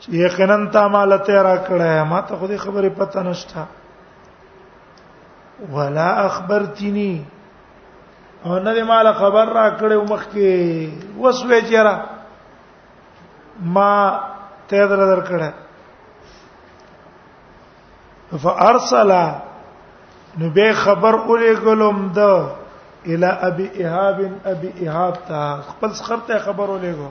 چې یقینا تا مال ته را کړه ما ته خو دې خبره پته نشته ولا اخبرتني او نه دې مال خبر را کړې مخ کې وسوې چیرې ما ته در در کړه فارسل نو به خبر اولې ګلم ده الى ابي ايهاب ابي ايهاب ته خپل خرته خبر ولېګو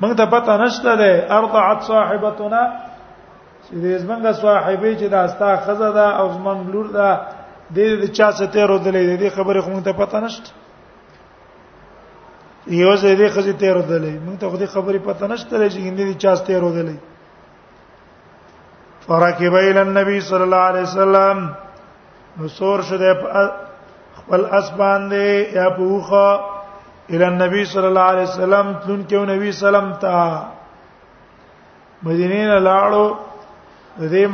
موږ ته پته نشته ده ارضعت صاحبتنا چې دې زمونږه صاحبې چې دا ستا خزه ده او زمونږ لور ده د دې چا څه ته رودلې دې خبره خو موږ ته پته نشته یو ځای دې خزه ته رودلې موږ ته خو دې خبره پته نشته چې هندې دې چا څه ته رودلې فرکب الى النبي صلى الله عليه وسلم نو سور شو د خپل اسبان دی یا پوخه ال نبی صلی الله علیه وسلم تلون کې نبی سلام تا مدینه نه لاړو د دې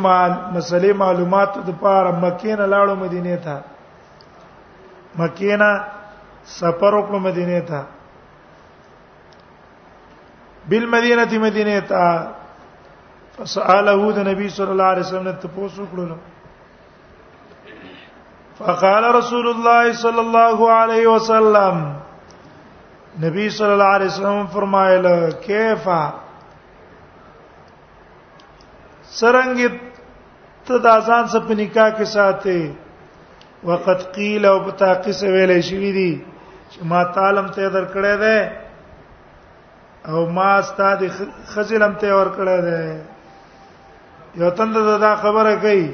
مسلې معلومات د پاره مکه نه لاړو مدینه ته مکه نه سفر وکړو مدینه ته بالمدینه مدینه ته فسأله د نبی صلی الله علیه وسلم ته پوښتنه وکړه فقال رسول الله صلی الله علیه وسلم نبی صلی الله علیه وسلم فرمایله کیفا سرنګ ته د اذان څخه په نکاح کې ساتي وقت قیل او په تاقی سره ویلې شوې دي چې ما تعلم ته درکړې ده او ما استاد خزلم ته ور کړه ده یو تند دا خبره کوي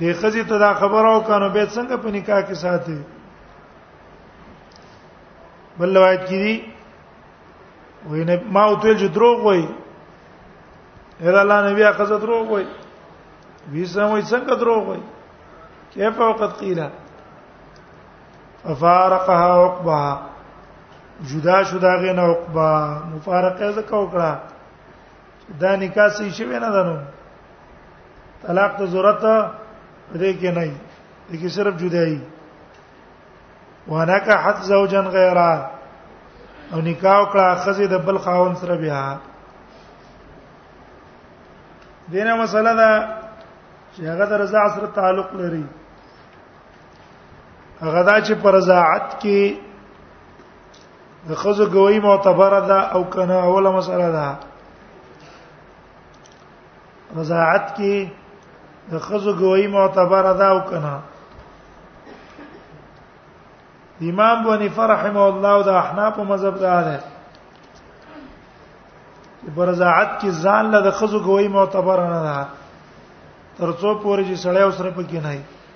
د خزي ته دا خبره وکانو به څنګه په نکاح کې ساتي بل روایت کې دي وینه ما او تل جو دروغ وای اې الله نبی هغه زه دروغ وای ویسه وای څنګه دروغ وای کیف وقت قیلا ففارقها عقبها جدا شو دا غنه عقبه مفارقه زکه وکړه دا نکاح سي شي نه دنو طلاق ته ضرورت دې کې نه دي کې صرف جدایي ونکه حد زوجن غیره او نکاح وکړه خزه د بل خاون سره بیا دینه مسله ده چې هغه د رضا سره تعلق لري هغه دا چې پر زاعت کې د خزو ګوي معتبره ده او کنه اوله مسله ده رضاعت کې د خزو ګوي معتبره ده او کنه امام بني فرحمه الله او د احناف مذهب ده ده برزاعت کې ځان له د خزو ګوي معتبر نه ده ترڅو پورې چې سړی اوسره پکې نه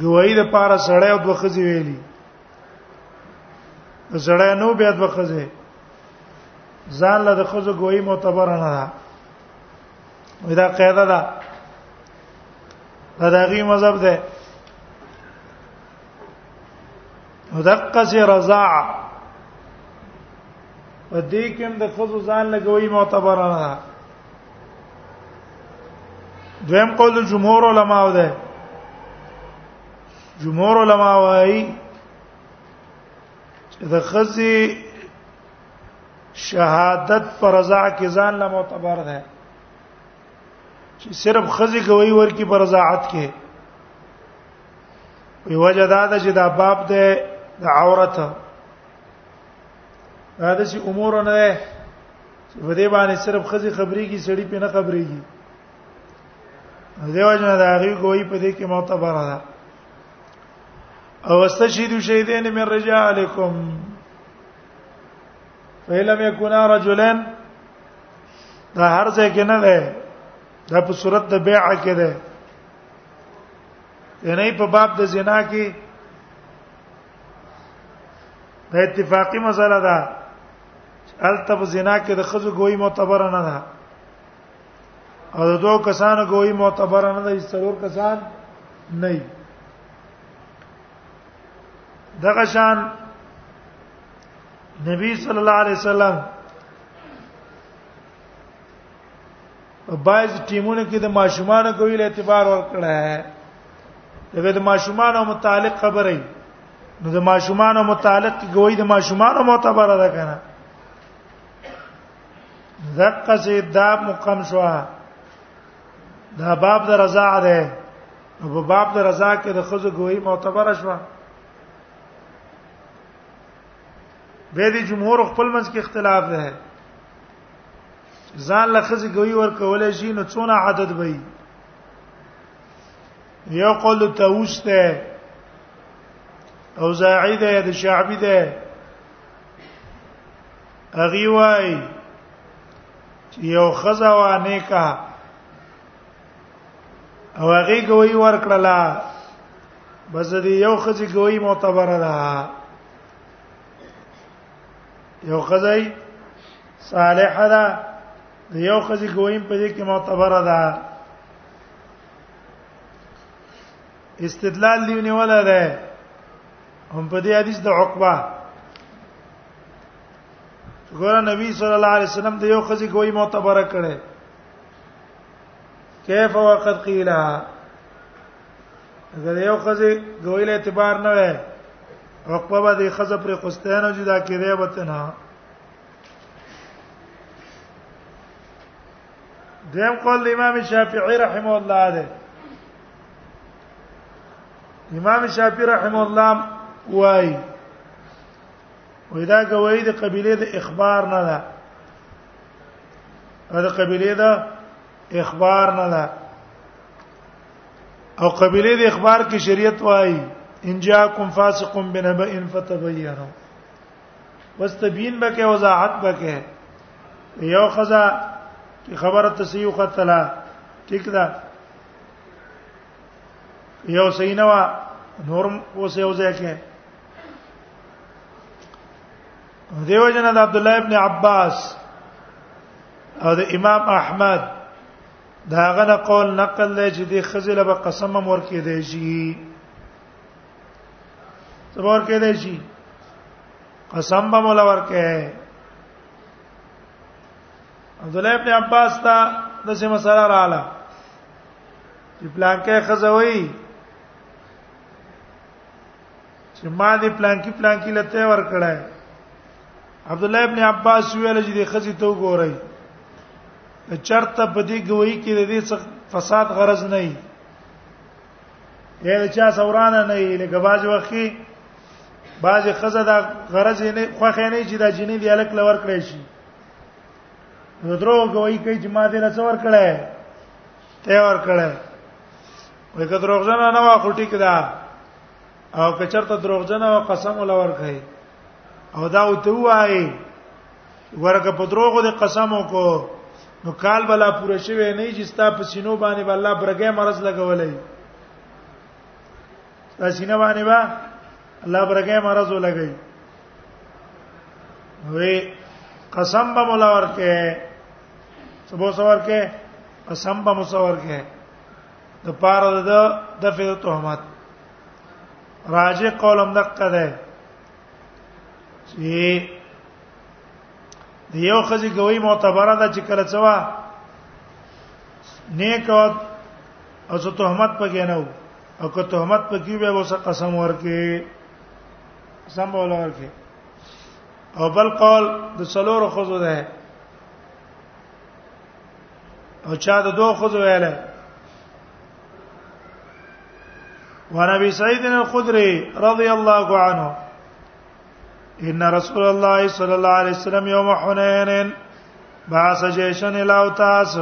گواہی د پاره سړی او دوه خزي ویلي سړی نو بیا دوه خزي ځان له د خزو گواہی معتبر نه ده دا قاعده ده دا دغه مذهب ده مدقه سي رضاع په دې کې هم د خزو ځان لګوي معتبر نه ده دویم قول د جمهور علماو ده جمهور علما وايي چې د خزي شهادت پر رضا کې ځان له معتبر ده چې صرف خزي کوي ورکی پر رضاعت کې وی وجه دا ده چې دا باب ده د عورت دا د امور نه چې په دې باندې صرف خزي خبريږي سړی په نه خبريږي دیو جن دا غي کوي په دې کې معتبره ده او استشهدوا شهیدین من رجالکم فیلم یکونا رجلین دا هر ځای کې نه ده دا په صورت د بیع کې ده نه په باب د زنا کې دا اتفاقی مسله ده الته په زنا کې د خزو ګوي معتبر نه ده او د دوه کسانو ګوي معتبر نه ده څلور کسان نه دغه شان نبی صلی الله علیه وسلم بعض ټیمونه کې د ماشومان کوي له اعتبار ورکړه دا د ماشومان متعلق خبره نو د ماشومان متعلق کوي د ماشومان معتبر ده کنه دقه سي دا مقام شو دا باب د رضا ده نو په باب د رضا کې د خزو کوي معتبر شو به دي جمهور خپل منځ کې اختلاف ده ځان له خزي کوي ور کولای شي نو څونه عدد وي یو قول توس ده او زاعی ده د شعبی ده اغي وای یو خزا و نیکا او هغه کوي ور کړلا بس دې یو خزي کوي معتبر ده یو خدای صالح ده یو خدای کویم په دې کې معتبر ده استدلال دی نیول ده هم په دې حدیث د عقبه ګور نبی صلی الله علیه وسلم د یو خزي کوی معتبر کړي کیف وقد قیلها اگر یو خزه ګویل اعتبار نه وای عقبه به د خزه پر قستانه جدا کړي وته نه دیم قول امام شافعی رحم الله ده امام شافعی رحم الله وای ودا کوي د قبيله د اخبار نه ده دا قبيله د اخبار نه ده او قبيله د اخبار کې شریعت وایي ان جاءکم فاسق بنبأ فتبینوا واستبین بکه وضاحت بکه یو خزا چې خبره تسیو قتلا ټیک ده یو سینوا نورم اوس یو ځای کې دیو جنا د عبد الله ابن عباس او د امام احمد دا غنه قول نقل دی چې د خزل به قسم مور کې دی شي صبر کې دی شي قسم به مولا ورکه عبد الله ابن عباس ته د سه مسله رااله چې پلانکه خزوي چې ما دې پلانکی پلانکی لته ور کړای عبد الله ابن عباس ویل چې د خزي ته وګورئ چرته په دې گوي کې د دې څخه فساد غرض نه وي یې چا سورانه نه وي لکه باز وخی باز خزه دا غرض نه خوخه نه چې دا جنې دی الک لور کړی شي نو درو گوي کوي چې ما دې نه څور کړی ته ور کړی وې که دروغجن نه وا خټی کړه او که چرته دروغجن او قسم ولور کړی او دا وته وای ورګه په دروغو د قسم وکړو نو کال بلا پوره شوی نه چې ستا په سینو باندې به الله برګه مرز لګولای ستا سینه باندې با الله برګه مرز ولګی وی قسم به مولا ورکه سبو سوار کې قسم به مسور کې د پاره د د فیض تهمت راجع قولم دقه ده چې دیو خزي کوي معتبره ده چې کله څوا نیک او او څه تهمت پکې نه وو او که تهمت پکې به وسه قسم ورکې قسم بوله ورکې او بل قول د څلور خزو ده او چا د دوه خزو ویله ونبي سعيد الخدري رضي الله عنه ان رسول الله صلى الله عليه وسلم يوم حنين بعث جيشا الى اوتاس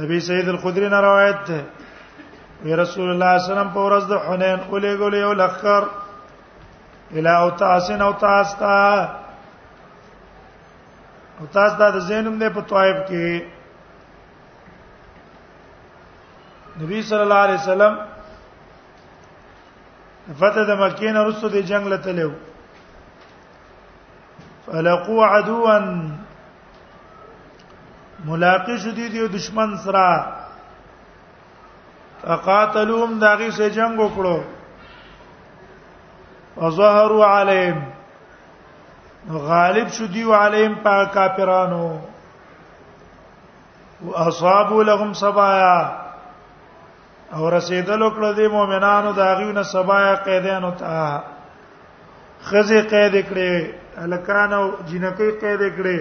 نبی سید الخدری نه روایت ده وی رسول الله صلی الله علیه وسلم په ورځ د حنین اولې ګولې او لخر الى اوتاس او تاس تا اوتاس دا د زینم نه په طائف کې نبی صلی الله علیه وسلم فتح د مکې نه رسو د جنگ لته لیو فلقوا عدوا ملاقات شو دي دي دشمن سره فقاتلوهم داغي سره جنگ وکړو وظهروا عليهم غالب شو دي عليهم په کافرانو واصحاب لهم سبايا او رسیدل کړه د مؤمنانو د اغیونه سبايا قیدانو ته خزه قید کړي الکان او جنکی قید کړي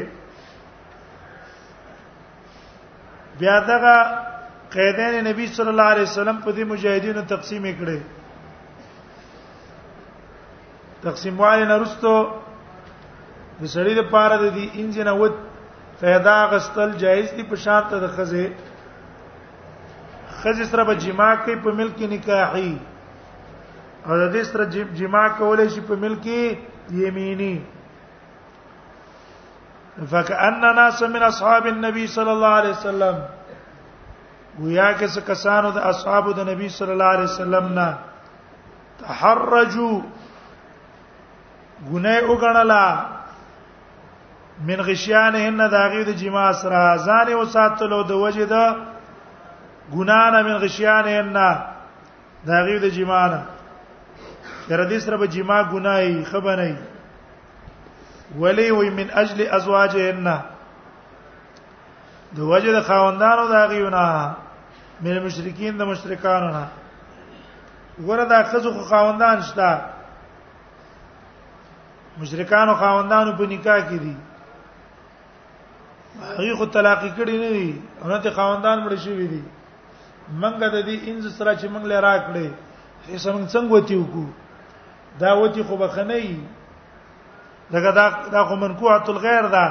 بیا دغه قیدین نبی صلی الله علیه وسلم په دې مجاهدینو تقسیم کړي تقسیم والے نرستو د سړی د پاره د دې انجن او فیدا غستل جایز دي په شان ته د خزه خزه سره به جما کوي په ملک نکاحي او د دې سره جما کولای شي په ملک یمینی فكأننا من اصحاب النبي صلى الله عليه وسلم ويا کس کسانو د اصحابو د نبی صلی الله علیه وسلم نه تحرجو ګناه وګڼلا من غشیانهن دا غیر جما سره ځان او ساتلو د وجه ده ګنا نه من غشیانهن دا غیر د جما نه تر دې سره به جما ګنای خبره ولی وی من اجل ازواجهن د وجه د خاوندانو دا غيونه مې مشرکین د مشرکانو نه ګوره دا خزو خو خاوندان شته مشرکانو خاوندانو په نکاح کې دي هغه خو طلاق کړي نه دي هغه ته خاوندان مړ شي وي دي منګه د دې انځ سره چې منګ له راکړي هیڅ موږ څنګه وتی وکړو دا وتی خو بخنه دغه دا دا خو منکوعه الغیر ده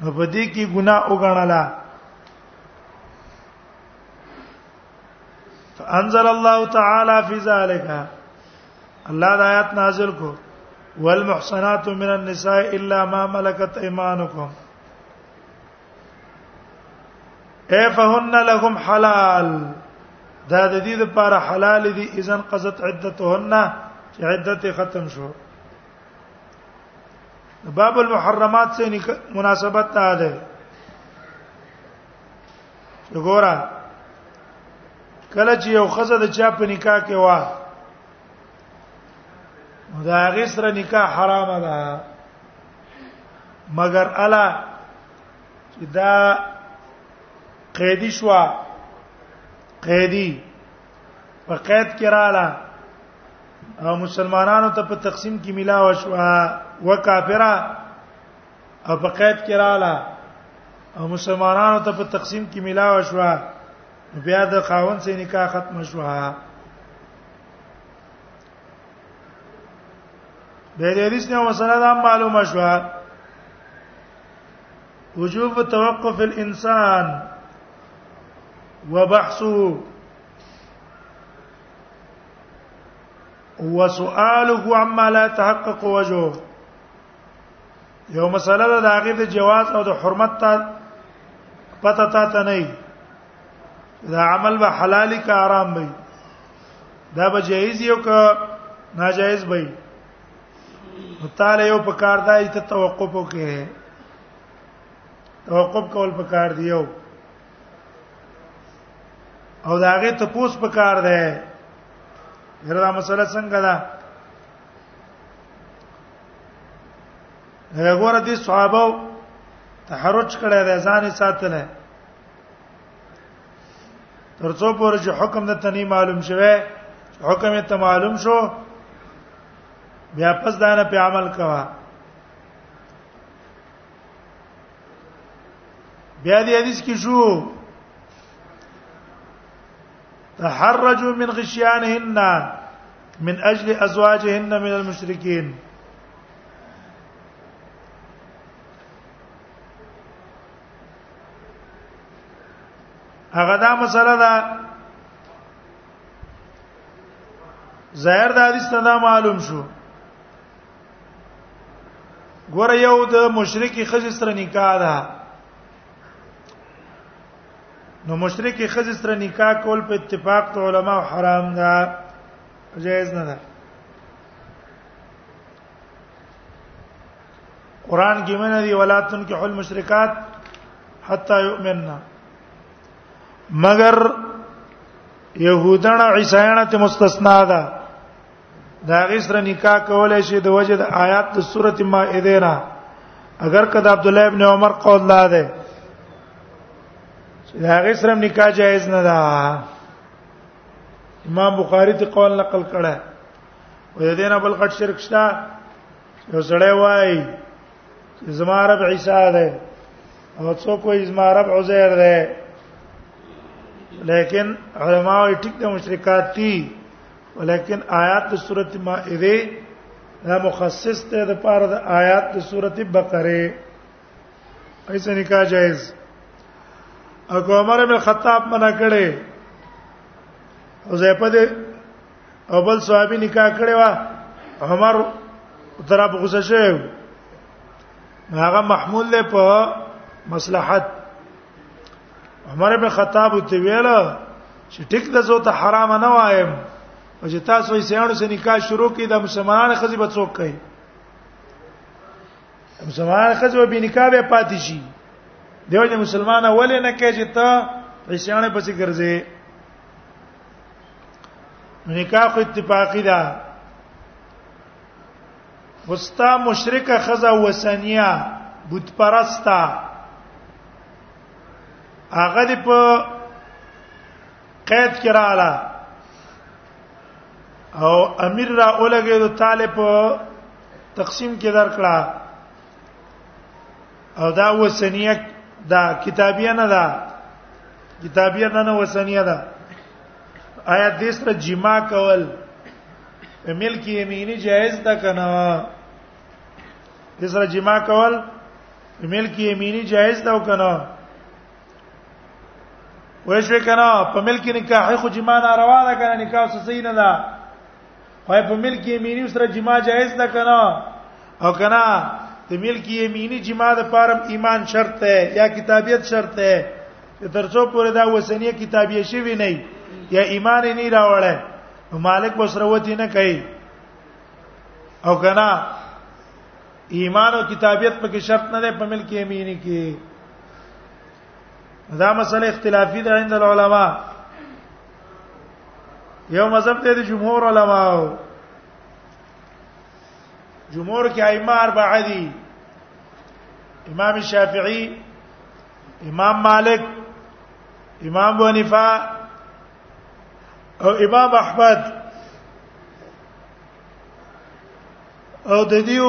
نو په دې کې ګناه وګڼله فانزل الله تعالی فی ذلک الله د آیات نازل کو والمحصنات من النساء الا ما ملكت ايمانكم اي فهن لهم حلال دا د دې لپاره حلال دي اذن قضت عدتهن چې عدت ختم شو باب المحرمات سے مناسبت تا ده وګوره کله چې یو خزه د چا په نکاح کې وا دا هغه سره نکاح حرام ده مگر الا چې دا قیدی شو قیدی په قید کې رااله او مسلمانانو ته په تقسیم کې ملا وشو او کافرا او په قید کې رااله او مسلمانانو ته په تقسیم کې ملا وشو بیا د خاون سره نکاح ختم شو به دې حدیث نه مسله دا معلومه شو وجوب توقف الانسان وبحثه وسؤاله عما لا تحقق وجهه یو مسله ده د هغه د جواز او د حرمت ته پته تا ته نه دا عمل به حلالي که حرام وي دا به جایز یو که ناجایز وي تعالی یو پکار دی ته توقف وکړي توقف کول پکار دی یو او دا هغه ته پوس پکار دی هر دا مسله څنګه ده هغه ور دي صحابه تحرج کړه د ځان ساتنه ترڅو پورې چې حکم د تنی معلوم شوه حکم ته معلوم شو بیا پس دانه په عمل کوا بیا دې حدیث کې شو تحرجوا من غشيانهن من اجل ازواجهن من المشركين هغه دا مسله ده ظاهر د حدیث نه معلوم شو ګور یو د مشرکی خځې سره نکاح ده نو مشرکی خځې سره نکاح کول په اتفاق علماء حرام ده جائز نه ده قران کې منه دی ولا تنکح المشرکات حتا یؤمننا مگر يهودان عیسایان ته مستثنا ده دا غسر نکاح کولای شي د وجد آیات د سورته مائده نه اگر کدا عبد الله ابن عمر قول لا ده دا غسر نکاح جائز نه ده امام بخاری ته قول نقل کړه او د دې نه بل غټ شرک شته یو سړی وای زما رب عیسی ده او څوک وای زما رب عزیر ده لیکن علماء ټیک د مشرکات دي ولیکن آیات د سورته مائده دا مخصص ته د پاره د آیات د سورته بقره ایسه نکاح جائز او عمر بن خطاب منع کړي حذیفه او بل صحابي نکاح کړي وا عمر تر په غوسه شوی هغه محمول له په مصلحت عمر بن خطاب ته ویل چې ټیک د زو ته حرام نه وایم او چې تاسو یې سیانو سره نکاح شروع کړئ د مسلمانانو خزي به څوک کوي مسلمان خزي به نکاح به پاتې شي دیو چې مسلمان ولې نه کوي چې ته عیسیانه پسې ګرځي نکاح خو اتفاقی ده وستا مشرکه خزا وسنیا بت پرستا هغه دی په قید کراله او امیر را اولګې د طالب تقسیم کې درکړه او دا وسنیه دا کتابیه نه ده کتابیه نه نه وسنیه ده آیا دې سره جما کول ملک یمینی جائز ده کنه دې سره جما کول ملک یمینی جائز ده کنه وای شو کنه په ملک نکاح خو جما ناروا ده کنه نکاح څه صحیح نه ده وای په ملک یمینی سره جما جایز ده کنه او کنه د ملک یمینی جما د پارم ایمان شرط ده یا کتابیت شرط ده ترڅو پورې دا وسنیه کتابیه شي وی نه یا ایمان نه راوړل نو مالک بسروتی نه کوي او کنه ایمان او کتابیت په کې شرط نه ده په ملک یمینی کې دا مسله اختلافي ده عند العلماء یو مذهب ته د جمهور علماو جمهور کې ائمه اربعه دي امام شافعي امام مالک امام ابو حنیفه او امام احمد او د دیو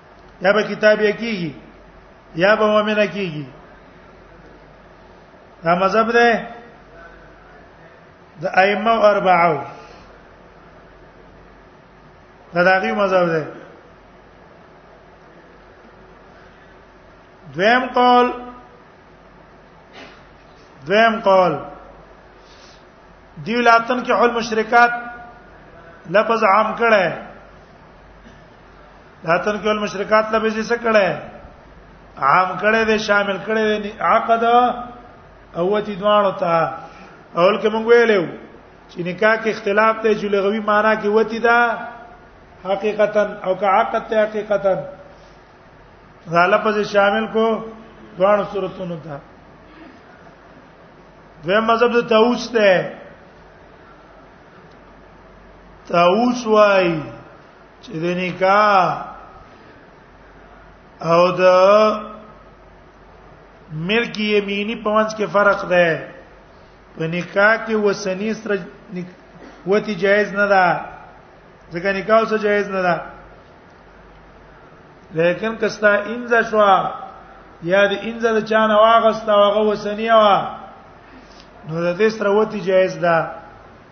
یا به کتاب یې کیږي یا به ومنه کیږي دا مذهب ده د ائمه اربعه دا دغه مذهب ده دویم قول دویم قول دی ولاتن کې حل مشرکات لفظ عام کړه دا تر کول مشرکات لبه زی څه کړه عام کړه دې شامل کړه دې عقد او وتی دوانو ته اول کې مونږ ویلو چې نکاح کې اختلاف دی چې لغوي معنی کې وتی دا حقیقتا او که عقد ته حقیقتا دا لفظ شامل کو دوانو صورتونو ته دوی مذهب د تاوس ته تاوس وای چې د نکاح او د ملک یمینی په منځ کې فرق ده په نکاح کې وسنی سره وتی جایز نه ده ځکه نکاح سره جایز نه ده لیکن کستا انځه شو یا د انځه د چانه واغستا واغه وسنی وا نو د دې سره وتی جایز ده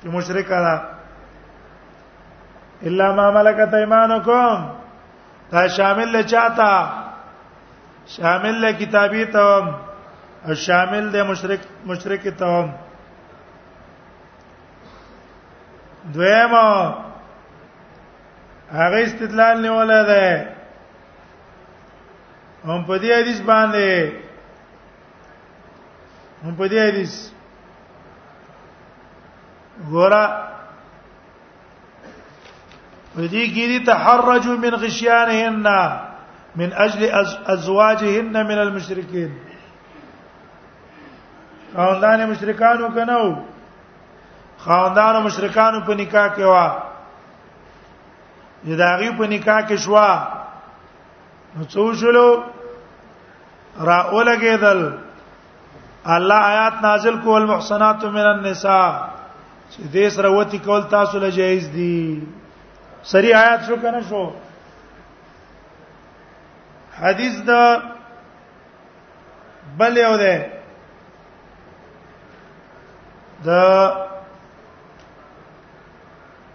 چې مشرک را الا ما ملکت ایمانکم دا شامل له چاته شامل له کتابی ته او شامل د مشرک مشرک ته دویمه هغه استدلال نیول دی هم په دې حدیث باندې هم په دې حدیث ګورا ودي ګيري تحرج من غشيانهن من اجل ازواجهن من المشركين خاندان مشرکانو کنو خاندان مشرکانو په نکاح کې وا یداغي په نکاح کې شوا نو څو شلو را اولګېدل الله آیات نازل کول محسنات من النساء چې دې سره وتی کول تاسو له جایز دي سری آیات شو کنه شو حدیث دا بل یو ده دا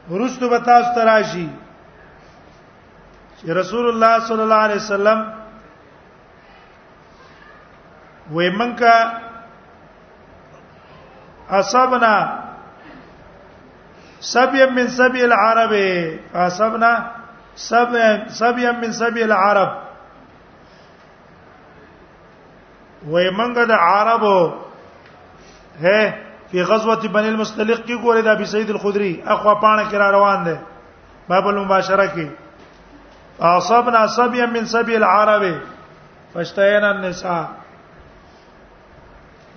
ورستو بتاست راشي چې رسول الله صلی الله علیه وسلم وې منکا اصابنا سبيا من سبي العرب اصابنا سبيا من سبي العرب وې منګه د عربو هه په غزوه بني المستلق کې ګوره د ابي سعيد الخدري اخوا پانه کرا روان دي باب المباشره کې اصابنا سبيا من سبي العرب فاشتهينا النساء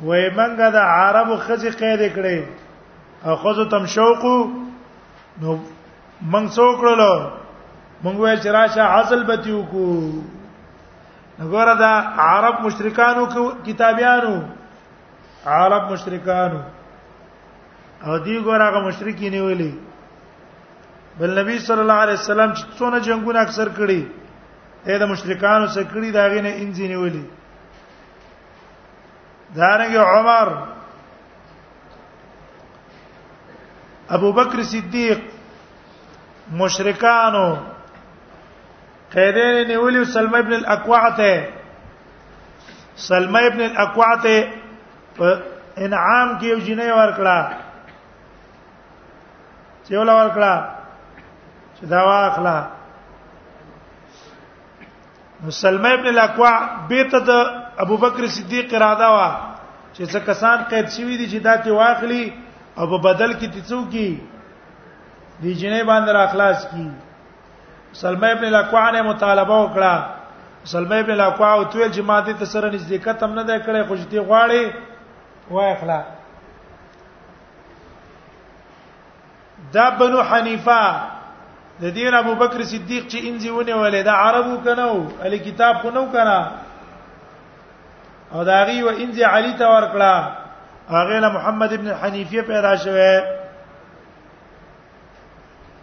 وې منګه د عربو خزي قید کړي او خزو تم شوق نو من څوکړلو مونږ وې چې راشه حاصل بتیو کو نګوره دا عرب مشرکانو کتابیانو عرب مشرکانو او دی ګور هغه مشرکین ویلي بل نبی صلی الله علیه وسلم چې څونه جنگونه اکثر کړي اې د مشرکانو سره کړي دا غینه انځي نیولي دارنګ عمر ابو بکر صدیق مشرکانو قیدین نیولی سلمہ ابن الاکوع ته سلمہ ابن الاکوع ته په انعام کې یو جنې ورکړه چې ولا ورکړه چې دا واخلا مسلمه ابن الاقوا بیت د ابو بکر صدیق اراده وا چې څه کسان قید شوی دي چې دا ته واخلي او په بدل کې تڅو کی دی جنې باندې را خلاص کی سلمہ ابن الاکوع نه مطالبه وکړه سلمہ ابن الاکوع او تویل چې ماده ته سره نزدېکت هم نه ده کړې خو چې دی غواړي وای اخلا دا بنو حنیفه د دین ابو بکر صدیق چې انځي ونه ولې دا عربو کنو ال کتاب خو نو کنه او دا غي و انځي علی ته ورکړه هغه نه محمد ابن حنیفه پیدا شوه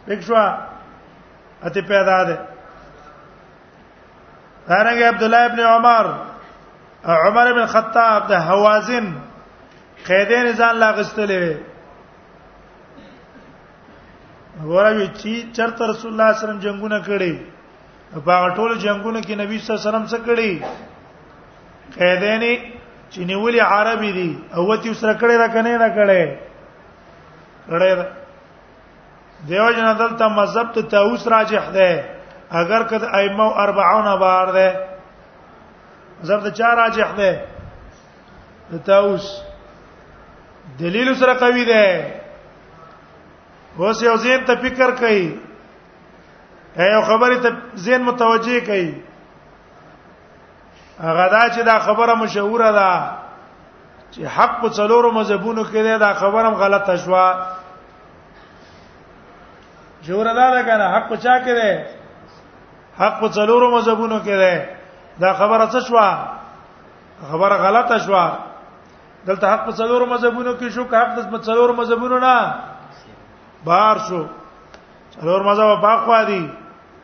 پښوا اته پیدا ده دارنګ عبد الله ابن عمر عمر ابن خطاب د حوازن قیدین ځان لا غستلې وي ورغی چې چرته رسول الله صلی الله علیه وسلم جنگونه کړي په ټولو جنگونو کې نبی صلی الله علیه وسلم څه کړي قیدین چې نیولې عربي دي او وتی سره کړي را کنه نه کړي لړې ده دیو جن دلته مذهب ته تاوس راجح ده اگر کد ائمه 40 بار ده زرد چا راجح ده د تاوس دلیل سره قوی ده اوس یو زین ته فکر کوي یو خبره ته زین متوجه کوي هغه دا چې دا خبره مشهوره ده چې حق په څلورو مذهبونو کې ده دا خبره هم غلطه شوه جوړه دا ده کنه حق په چا کې ده حق په څلورو مذهبونو کې ده دا خبره څه شوه خبره غلطه شوه دلته حق په څلورو مذهبونو کې شو که حق په څلورو مذهبونو نه بهر شو څلور مذهب په خوا دي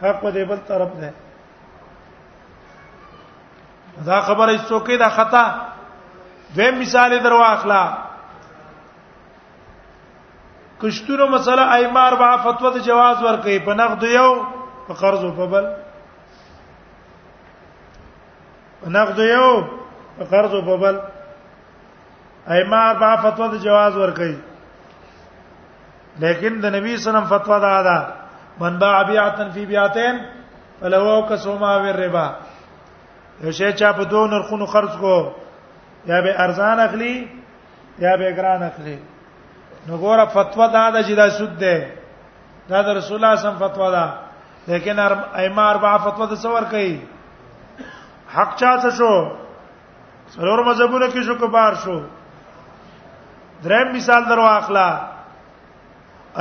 حق په دې بل طرف ده دا خبره څوکې دا خطا دوی مثال درواخلا کشتونو مسله ایمار با فتوا د جواز ورکې په نقد یو په قرض په بل نقد یو په قرض په بل ایمار با فتوا د جواز ورکې لیکن د نبی صلی الله علیه وسلم فتوا دا ده من باع بیعتن فی بیعتین فلو کسوما وربا یو شی چا په دوه نرخونو خرج کو یا به ارزان اخلي یا به ګران اخلي نو ګوره فتوا دا ده چې دا سود ده دا د رسول الله سم فتوا ده لیکن ائمه اربعه فتوا د څور کوي حق چا څه شو څلور مذهبونه کې شو کبار شو دریم مثال درو اخلا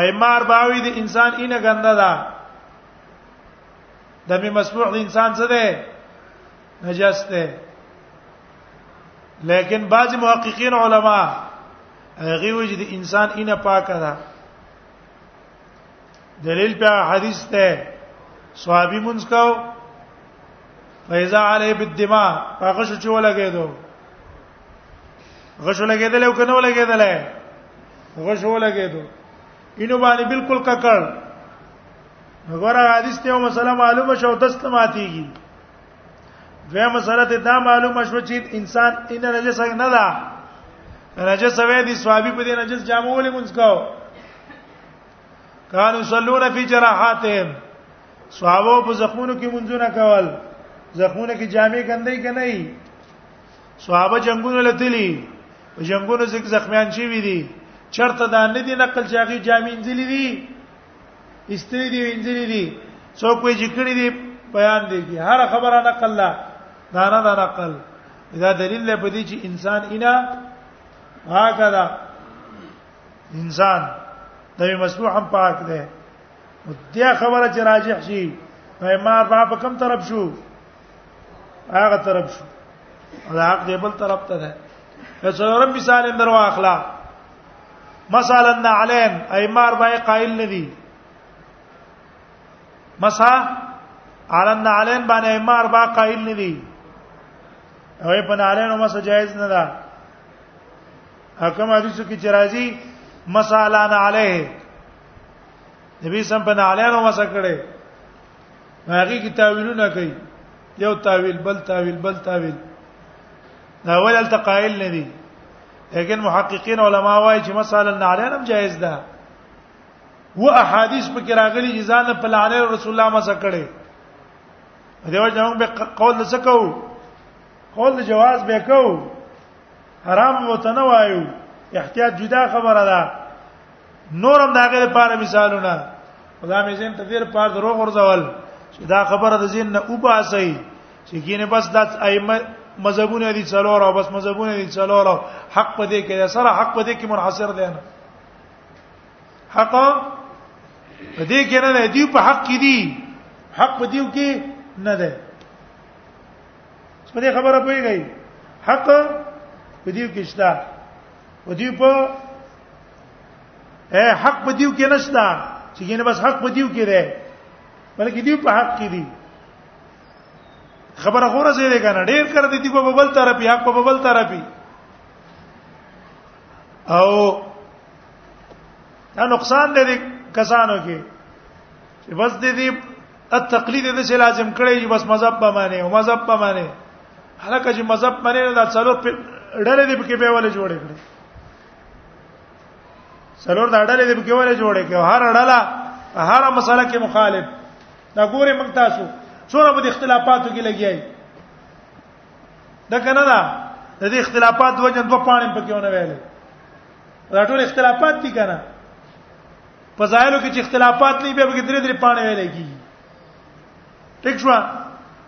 ایمار باوی د انسان اینه ګنده ده د می مسموح د انسان څه ده نجس ده لیکن بعض محققین علما هغه وجه د انسان اینه پاکه ده دلیل په حدیث ته صحابي مونږ کاو فیضا علی بالدماء هغه شو چې ولګېدو غشو لګېدل او کنه ولګېدل غشو لګېدو اینو باندې بالکل ککړ وګوره حدیث ته مسله معلومه شو دست ماتيږي دوه مسله ته دا معلومه شو چې انسان ان نجس نه ده نجس وې دي صحابي په دې نجس جامو ولې مونږ کاو کانو صلون فی جراحاتهم صحابه په زخمونو کې منځونه کول زخمونه کې جامې ګندې کنه ای صحابه جنگونو لتلی په جنگونو زک زخمیان شي وی دي چرته دا نه دي نقل چاغي جامې انځلې دي استری دي انځلې دي څوک وی جکړې دي بیان دي کی هر خبره نقل لا دا نه دا نقل دا دلیل دی په دې چې انسان اینا هاکدا انسان د مسبوح هم پاک دی نو دا خبره چې راجح شي په ما اربع په کوم طرف شو هغه طرف شو دا حق دی بل طرف ته ده څلورم مثال اندر واخلا مثلا نعلین ایمار بای قائل ندی مسا علن نعلین باندې ایمار با قائل ندی او په نعلین او مسا جایز نه ده حکم حدیث کې چرایي مسالان علیه نبی سم په علیه نو مسا کړي هغه کې تاویلونه کوي یو تاویل بل تاویل بل تاویل دا ول التقائل نه دي لیکن محققین علما وايي چې مسالان علیه هم جایز ده و احادیث په کې راغلي چې ځان په لعنه رسول الله مسا کړي دیو جنوب به قول څه کوو قول جواز به کوو حرام وتنه وایو احتیاط جدا خبره ده نورم داګه لپاره مثالونه خدا مې زین ته دیر پار درو غورځول چې دا خبره د زین نه وباسي چې کینه بس د ائمه مذهبونه دي څلور او بس مذهبونه دي څلور حق په دې کې سره حق په دې کې منحصر دی نه حق په دې کې نه دی په حق کې دی حق په دې کې نه دی په دې خبره پويږي حق په دې کې شته په دې په اے حق په دې کې نشته چې ګینه بس حق په دې کې ده بلکې دې په حق کې دي خبره غوړه زه دې کنه ډېر کړ دې په ببل طرف حق په ببل طرف او دا نقصان دې کسانو کې چې بس دې دې التقلید د څه لازم کړی چې بس مذهب به معنی او مذهب به معنی هلکه چې مذهب معنی نه دا څلور ډلې دې پکې به ولې جوړې کړې څلور دا ډلې دې پکې ولې جوړې کړې هر ډله هر مسله کې مخالف دا ګوره موږ تاسو څوره په اختلافاتو کې لګیای دا کنه دا د دې اختلافات وجه دوه پاڼې پکې ونه ویلې دا ټول اختلافات دي کنه په ځایلو کې چې اختلافات لې به به درې درې پانه ویل کیږي ټیک شو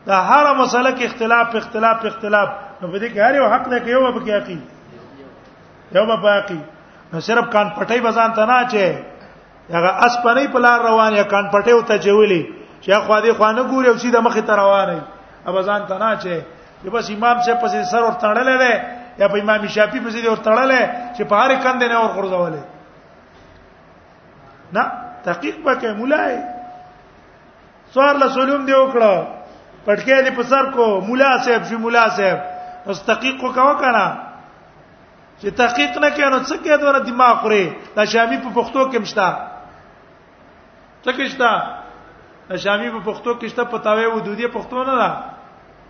دا هر مسله کې اختلاف اختلاف اختلاف نو په دې کې هر یو حق دی کې یو به کې حقي یو به باقي نو صرف کان پټي بزان ته نه چي هغه اس پنې په لار روان یا کان پټي او ته چولې چې خو دې خو نه ګوري او سیده مخ ته روان دی ابزان ته نه چي چې بس امام شه پسې سر ور تړلې ده یا په امام شافعي پسې ور تړلې چې په هر کندې نه ور غورځولې نه تحقیق پکې مولای سوار له سلوم دی وکړه پټکې دی په سر کو مولا صاحب شي مولا صاحب اوس تحقیق وکاو کنه چې تحقیق نه کینو څه کې دوره دماغ خوري دا شامی په پښتو کې مشتا څه کې شتا دا شامی په پښتو کې شتا پتاوي ودودي پښتو نه ده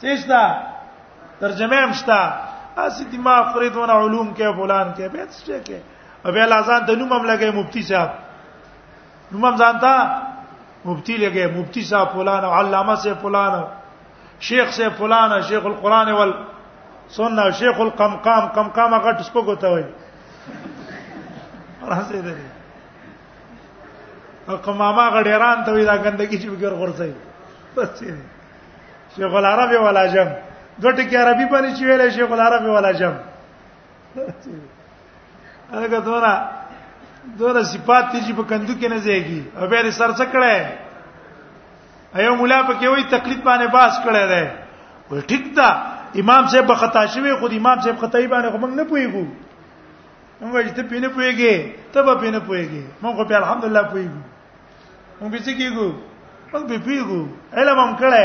تیشتا ترجمه هم شتا اسی دماغ فریدونه علوم کې فلان کې به څه کې او بیا لازان د نوم هم لګي مفتی صاحب نوم هم ځانتا مفتی لګي مفتی صاحب فلان او علامه سے فلان شیخ سے فلان شیخ القران وال سنه شیخ القمقام قمقام غټ سپګو ته وای راځي دې او قمامه غډیران ته وی دا ګندګي چې بګر غورځي بس دې شیخ العرب ولا جم دوه ټکی عربي باندې چې ویل شیخ العرب ولا جم هغه دونه دونه صفات چې په کندو کې نه ځایږي او به سر څه کړه ایو مولا په کې وای تقلید باندې باس کړه ده ول ټیک ده امام صاحب خطا شوی خو امام صاحب خطای باندې خو موږ نه پویګو موږ چې ته پینې پویګې ته به پینې پویګې موږ په الحمدلله پویګو موږ به څه کیږو موږ به پیږو علم هم کړه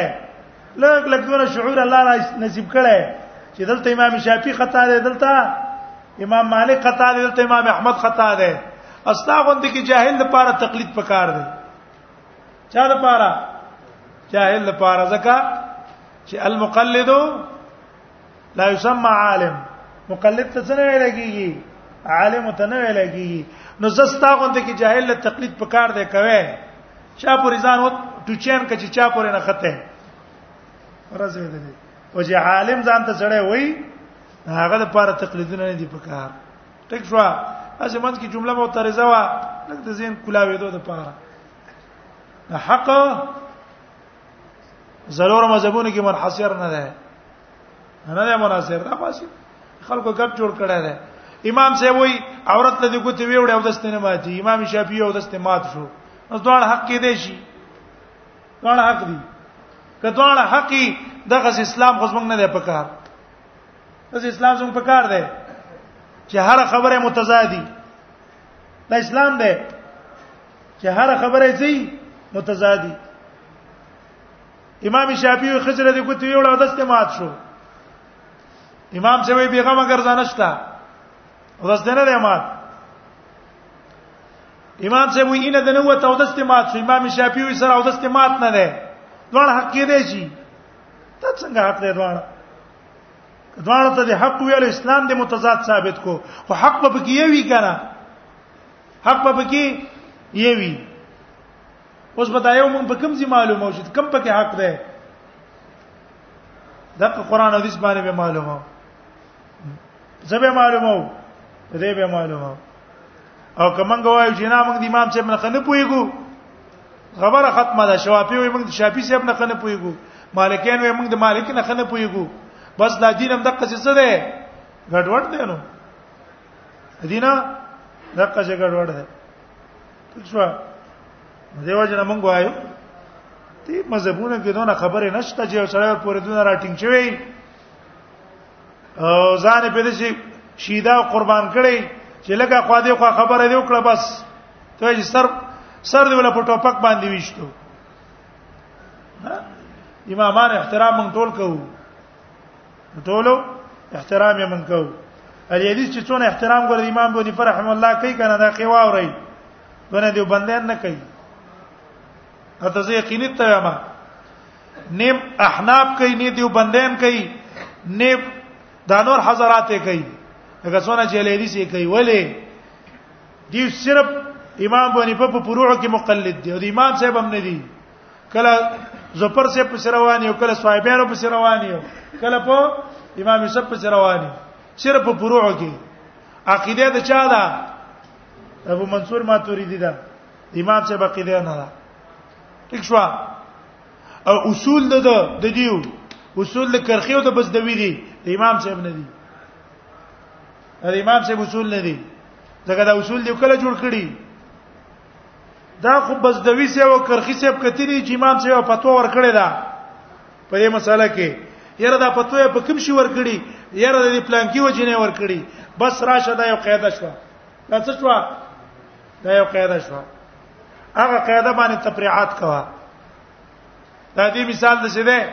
لږ لږ دونه شعور الله نصیب کړه چې دلته امام شافعي خطا دی دلته امام مالک خطا دی دلته امام احمد خطا دی استاغوند کې جاهل لپاره تقلید پکار دی چا لپاره جاهل لپاره ځکه چې المقلد لا يسمى عالم مقلد ته څنګه ویل کیږي عالم ته نه ویل کیږي نو زستا غونډه کې جاهل له تقلید په کار دی کوي چا پورې ځان و ټوچین کچ چا پورې نه خته راځي دې او چې عالم ځان ته سره وای هغه د پاره تقلیدونه نه دی په کار ټیک شو اځه منځ کې جمله مو ترزه وا لکه د زین کولاوي دوه د پاره حق ضرور مذهبونه کې منحصر نه ده نه ده منحصر ده خاصه خلکو ګډ جوړ کړی ده امام صاحب وی عورت له ګوتې ویوړې او دسته نه ماتي امام شافعي او دسته مات شو نو دوه حق کې دی شي دوه حق دي که دوه حق دغه اسلام خو څنګه نه دی پکار دغه اسلام څنګه پکار دی چې هر خبره متضادي دا اسلام دی چې هر خبره یې متضادي امام شافعي خزر دې کوته یو لا دسته مات شو امام شوی بیغه مگر ځانشتا ورځ نه نه مات امام صاحب وی ان د نو ته ودست مات شو امام شافعي وی سره ودست مات نه ده دوړ حق کې دی شي ته څنګه حق دی دوړ دوړ ته د حق ویل اسلام د متضاد ثابت کو او حق به کې یوي کنه حق په پکې یوي اوس بتایو مونږ په کوم ځای معلوم موجود کم پکې حق ده دغه قران حدیث باندې به معلومه زبه معلومه دې به معلومه او کومه غوايو چې نه موږ د امام صاحب نه خنه پويګو خبره ختمه ده شوافی وي موږ د شافعي صاحب نه خنه پويګو مالکین وي موږ د مالک نه خنه پويګو بس دا دین هم دغه څه ده غټ وټ دی نو دینه دغه څه ګډوډ ده شو دیو جن موږ وایو تی مذهبونه کې دونه خبره نشته چې سره پورې دونه راټینګ شوی او ځان په دې شي شیدا قربان کړي چې لکه خو دې خو خبره دی وکړه بس ته یې سر سر دی ولا په ټوپک باندې ویشتو امامان احترام مونږ ټول کوو ټولو احترام یې مونږ کوو ال حدیث چې څونه احترام ګور امام بونی پر رحم الله کوي کنه دا خو واوري دونه دی بندیان نه کوي اته زه یقیني ته ما نیم احناب کوي نه دی بندیان کوي نه دا نور حضرات کوي هغه څونه چې ال حدیث یې کوي ولی دی صرف امام بونی په فروع کې مقلد دی او امام صاحب هم نه دی کله زفر سے پس روان یو کله صاحبانو پس روان یو کله په امام یوسف پس روان یو صرف په فروع کې عقیده د چا ده ابو منصور ماتوریدی ده امام صاحب عقیده نه ده ٹھیک شو او اصول د د دیو اصول د کرخیو د بس دوی دي امام صاحب نه دي د امام صاحب اصول نه دي ځکه دا اصول دی کله جوړ کړي دا خو بس د ویسه او کرخي صاحب کتلی چې امام صاحب فتوا ورکړی دا په دې مسله کې یره دا فتوا په کوم شي ورکړي یره د پلان کې وجنه ورکړي بس راشه دا یو قاعده شو دا څه شو دا یو قاعده شو هغه قاعده باندې تفریعات کوا دا دې مثال د څه ده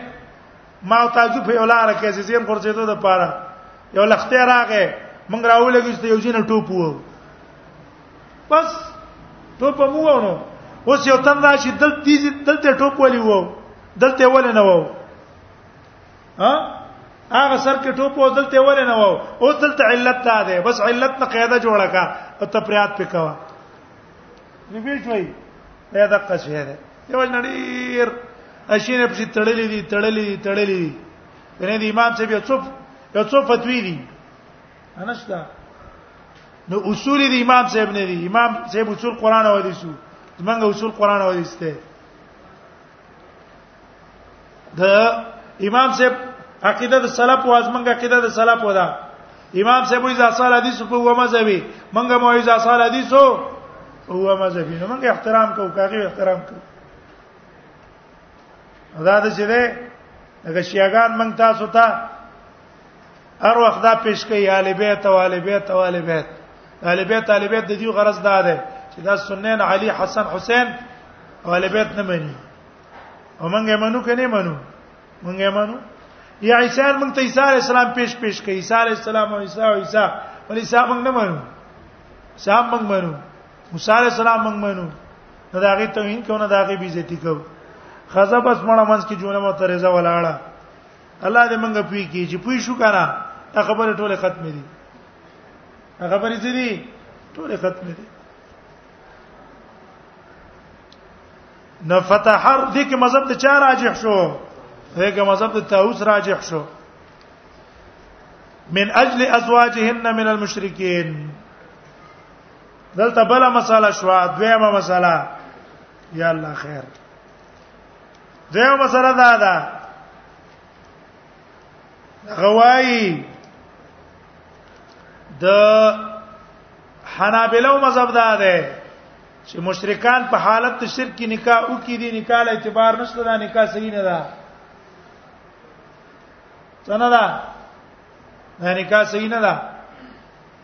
ما تاسو په یو لار کې زیم ګرځېدو د پاره یو لخته راغې مونږ راولګیست یو جن ټوپ وو بس ټو په مو ونه اوس یو تن راشي دل تیز دلته ټوپ ولي وو دلته ولې نه وو ها هغه سر کې ټوپ وو دلته ولې نه وو او دلته علت تا ده بس علت نه قاعده جوړه کا او تپریات پکوا ریپیټ وای دا د قصې ده یو نړیر اشینه په تړلې دي تړلې دي تړلې دي نه دي امام صاحب یو څوف یو څوف فتوی دي انشتا نو اصول دی امام صاحب نه دی امام صاحب اصول قران او حدیث زمونږ اصول قران او حدیث ته د امام صاحب عقیده د سلف او ازمنګ عقیده د سلف ودا امام صاحب وی ځاصال حدیث په و مذهبي منګه مو ځاصال حدیث او مذهبي نو منګه احترام کو کاغي احترام کو دا د څه ده هغه شیعاګان منګ تاسو ته هر وخت دا پیش کوي اهل بیت او اهل بیت او اهل بیت اهل بیت اهل بیت د دې غرض دا ده چې دا سنن علي حسن حسین او اهل بیت نه مني او مونږه منو کنه منو مونږه منو یا عیسی مونږ ته عیسی علی السلام پیش پیش کوي عیسی علی السلام او عیسی او عیسی ولې عیسی مونږ نه منو صاحب مونږ منو موسی علی السلام مونږ منو نو دا غي توهین کوي نه دا غي بیزتی کوي خزه بس مړه منځ کې جوړه مو ترېزه ولاړه الله دې منګه پوي کی چې پوي شو کنه دا خبره ټوله ختمه دي دا خبره چې دي ټوله ختمه دي نو فتحر دې کې مذهب ته چا راجح شو دې کې مذهب ته تاوس راجح شو من اجل ازواجهن من المشرکین دلته بل مساله شو دویمه مساله یا الله خیر دیو مسله دا ده غوايي د حنابلو مذهب دا ده چې مشرکان په حالت د شرک کې نکاح او کې دي نکاح له اعتبار نشته دا نکاح صحیح نه ده څنګه ده نکاح صحیح نه ده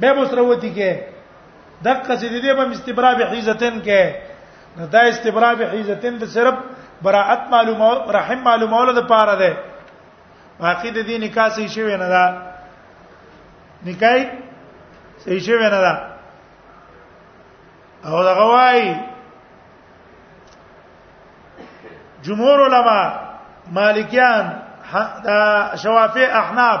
به مسره وتی کې دغه چې دې به استبراء به حیزتن کې نو دا استبراء به حیزتن د صرف براءت معلومه رحم معلومه ول د پاره ده باقی د دې نکاح صحیح شوی نه ده نکاح صحیح شوی نه ده او دا غوای جمهور علما مالکیان دا شوافی احناف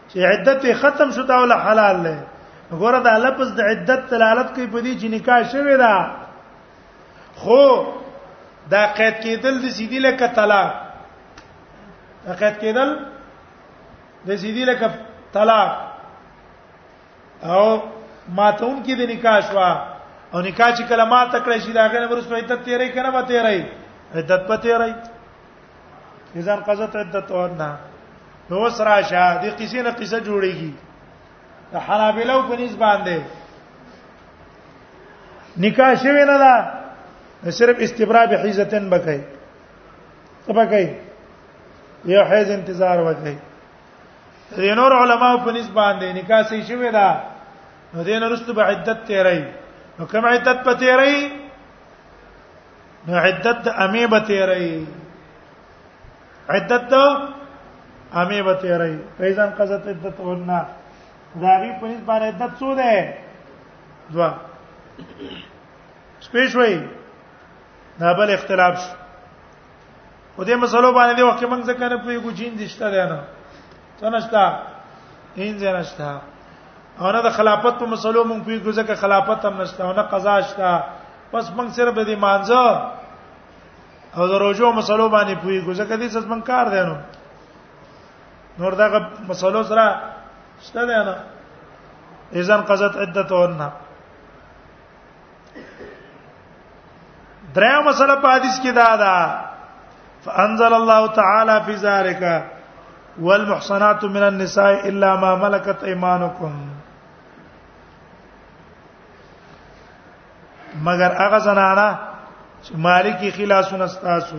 چې عدت ختم شو دا ول حلال دی غره دا لفظ د عدت دلالت کوي په دې چې نکاح شوی دا خو دا قید کېدل د سیدی لکه طلاق دا قید کېدل د سیدی لکه طلاق او ماتون کې د نکاح شوا او نکاح چې کلمات کړی شي دا غنه ورسره عدت تیرې کنه به تیرې عدت په تیرې اذا قضت عدتهن نو سره شه د قصې نه قصه جوړيږي د حنابلو په نسبت باندې نکاح شوی نه ده صرف استبراء به حیزتن بکای تبا کوي یو حیز انتظار وکړي د نور علما په نسبت باندې نکاح سي شوی ده نو دین رسته به عدت تیرای نو کوم عدت په تیرای نو عدت د امې به تیرې عدت د امې به تیرې فیزان قضت عدت ورنا داغي په نسبت باندې عدت څو ده دوا سپیش وای دا بل اختلاف شو په دې مسلو باندې دی وخت موږ ځکه نه پوهیږو جین دشته دی نه څنګهشتا هین ځنهشتا او نه د خلافت په مسلو موږ پوهیږو ځکه خلافت هم نشته او نه قضا شته پس موږ صرف د مانځه او د روزو مسلو باندې پوهیږو ځکه دې څه موږ کار دی نو نور دغه مسلو سره شته دی نه اذن قضت عدتهن دریا مسله په حدیث کې دا ده فانزل الله تعالی فی ذلک والمحصنات من النساء الا ما ملكت ايمانكم مگر هغه زنانه چې مالکی خلاصونه ستاسو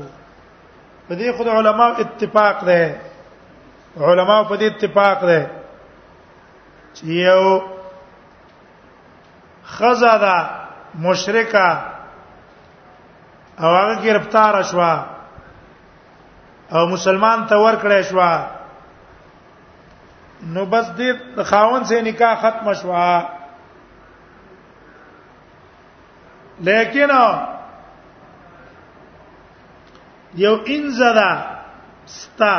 په دې خود علما اتفاق ده علما په دې اتفاق ده چې یو خزا دا مشرکا او هغه گرفتار شوا او مسلمان ته ور کړی شوا نو بس دې خاون سه نکاح ختم شوا لیکن یو انزدا ستا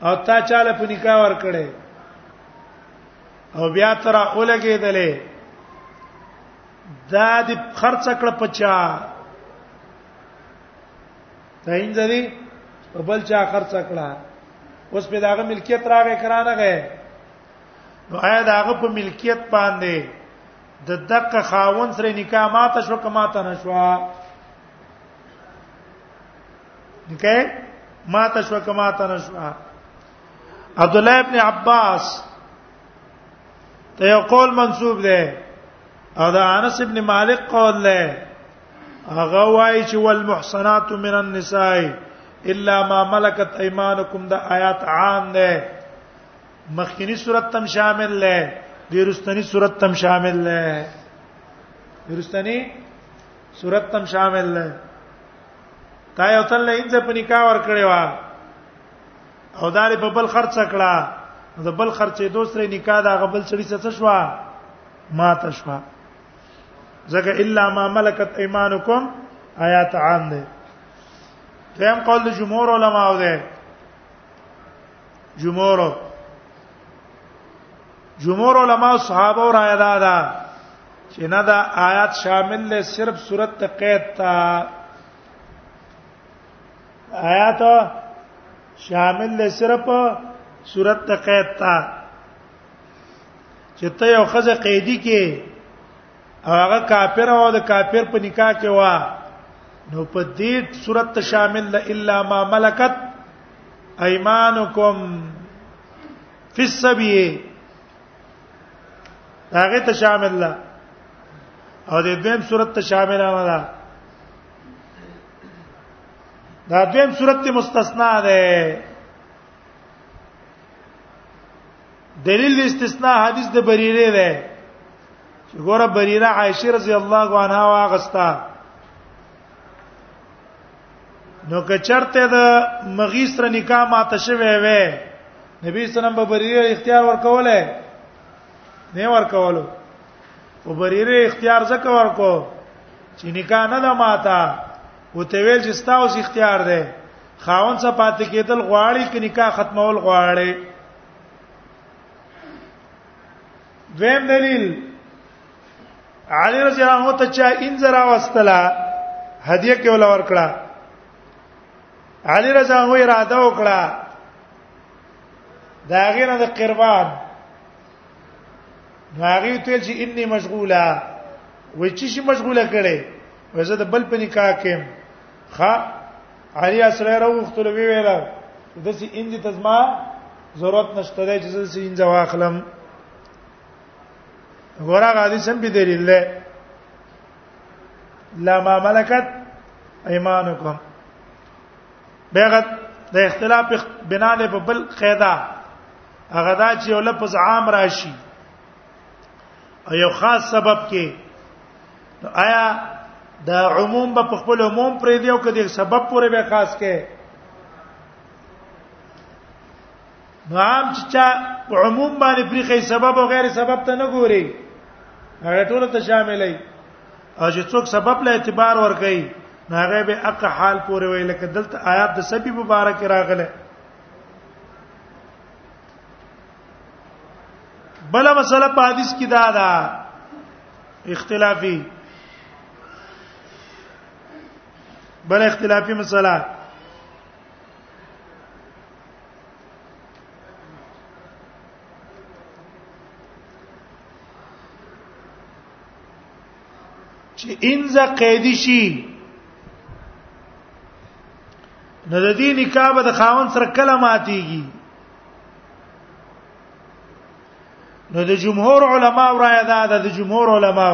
او تا چاله په نکاح ور کړی او بیا تر اولګېدلې دا د خرڅ کړ پچا تاین ځدی په بل چا خرڅ کړه اوس په داغه ملکیت راغې کرانه غه نو آیا داغه په ملکیت باندې د دقه خاون سره نکاح ماته شو کما ته نشوا نکاح ماته شو کما ته نشوا عبد الله ابن عباس ته یو قول منسوب دی او دا انس ابن مالک قول دی هغه وایي چې والمحصنات من النساء الا ما ملکت ايمانكم دا آیات عام ده مخکینی صورت تم شامل ده دیرستنی صورت تم شامل ده دیرستنی صورت تم شامل ده تا یو تل انځ په نکاح ور کړی و او دار په بل خرڅ کړه د بل خرڅې دوسرې نکاح دا غبل سړي څه شو ما ته شو ځکه الا ما ملکت ایمانکم آیات عام ده تیم قول د جمهور علما او ده جمهور جمهور علما صحابه او رائے دا ده چې نه دا آیات شامل له صرف صورت قید ته آیات شامل له صرف صورت ته قید تا چې ته یو خزه قیدی کې هغه کافر او د کافر په نکاح کې وا نو په دې صورت ته شامل له الا ما ملکت ايمانکم فی السبیه هغه ته شامل ده او د دیم صورت ته شامل نه ده دا دویم صورت ته مستثنا ده دلیل استثناء حدیث د بریره ده چې ګوره بریره عائشه رضی الله عنها واغستا نو که چرته د مغیس را نکاح ماته شوه وې نبی صلی الله علیه وسلم به بریره اختیار ورکوله نه ورکولو او بریره اختیار زکه ورکو چې نکاح نه ده ماته او ته ویل چې ستاسو اختیار ده خاون څخه پاتې کېدل غواړي کې نکاح ختمول غواړي دویم دلیل علی رضی الله عنه ته چا انذر واستلا هدیه کې ولا ورکړه علی رضی الله اراده وکړه دا غینه د قربان هغه ته چې انی مشغوله و چې شي مشغوله کړي وزه د بل په نکاح کې خا علي اسره راوختل وی ویل د سې انج تزما ضرورت نشته دی چې زه انځ واخلم ګورا غادي سم به دلیل له لا ما ملکت ايمانکم بیغه د اختلاف بنا له په بل قاعده هغه دا چې یو لفظ عام راشي او یو خاص سبب کې آیا دا عموم به په خپل عموم پرې دی او کدی سبب پورې به خاص کې نو عام چې چا عموم باندې پرې خې سبب او غیر سبب ته نه ګوري هغه ټول ته شاملې او چې څوک سبب له اعتبار ور کوي هغه به اق حال پورې وي لکه دلته آیات د سبب مبارک راغله بل مسله په حدیث کې دا ده اختلافي بل اختلافي مسله چې انځه قیدی شي نو د دې نکاح به د خاون سره کله ماتيږي نو د جمهور علما رائے دا ده د جمهور علما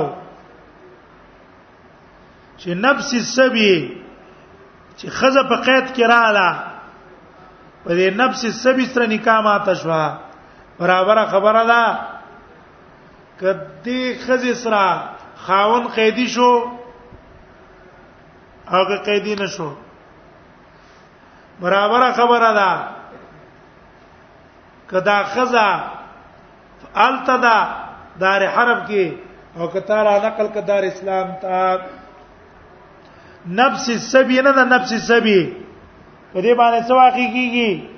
چې نفس السبي چې خزه په قید کې رااله په دې نفس السبي سره نکاح ماته شوه برابر خبره ده کدی خزی سره خاون قیدی شو او که قیدی نشو برابر خبره ده کدا خزا التدا دار حرب کې او کتا را نقل ک دار اسلام ته نفس السبی نه ده نفس السبی په دې باندې څه واقع کیږي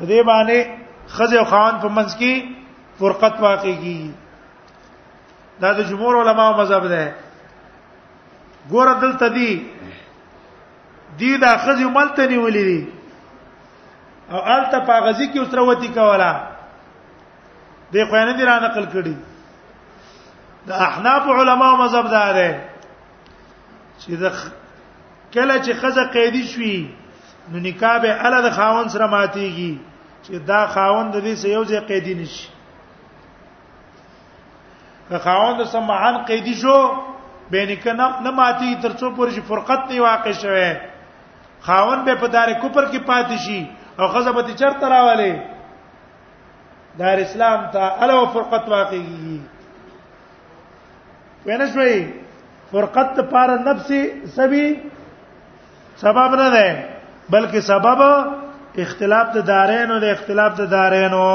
دې باندې خزه او خان په منځ کې فرقت واقع کیږي دا د جمهور علما مذهب ده ګور دلته دی دی دا خزه ملته نیولې دي او الته په غزي کې اوسره وتی کولا د خوانه دي را نقل کړي د احناف علما مذهب ده چې د کله چې خزه قیدی شوي نو نکاح به اله د خاون سره ماتيږي چې دا خاون د دې سره یو ځای قیدی نشي که خاون د سمعان قیدی شو به نکاح نه ماتي ترڅو پورې چې فرقت نه واقع شوه خاون به په دار کوپر کې پاتې شي او خزه به چرته راواله دار اسلام ته اله فرقت واقعي وینا شوي فرقت د پاره نفس سبي سبب نه ده بلکې سبب اختلاف د دارینو د اختلاف د دارینو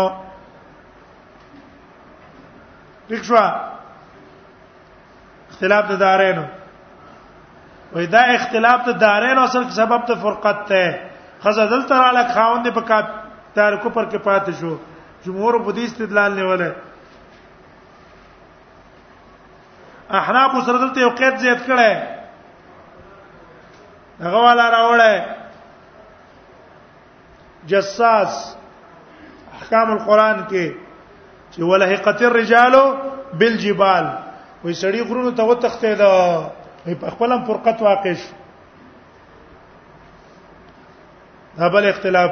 پښوا اختلاف د دارینو وای دا اختلاف د دارینو اصل سبب د فرقت ته خزه دل تر علاق خاوند په کا تارکو پر کې پاتې شو جمهور په دې استدلال نیولای احناف سره دلته یو قید زیات کړي هغه والا راوړی جساس احکام القرآن کې چې ولهقت الرجال بالجبال وې سړی غرونو ته وتخته دا په خپل هم فرقت واقع شو دا بل اختلاف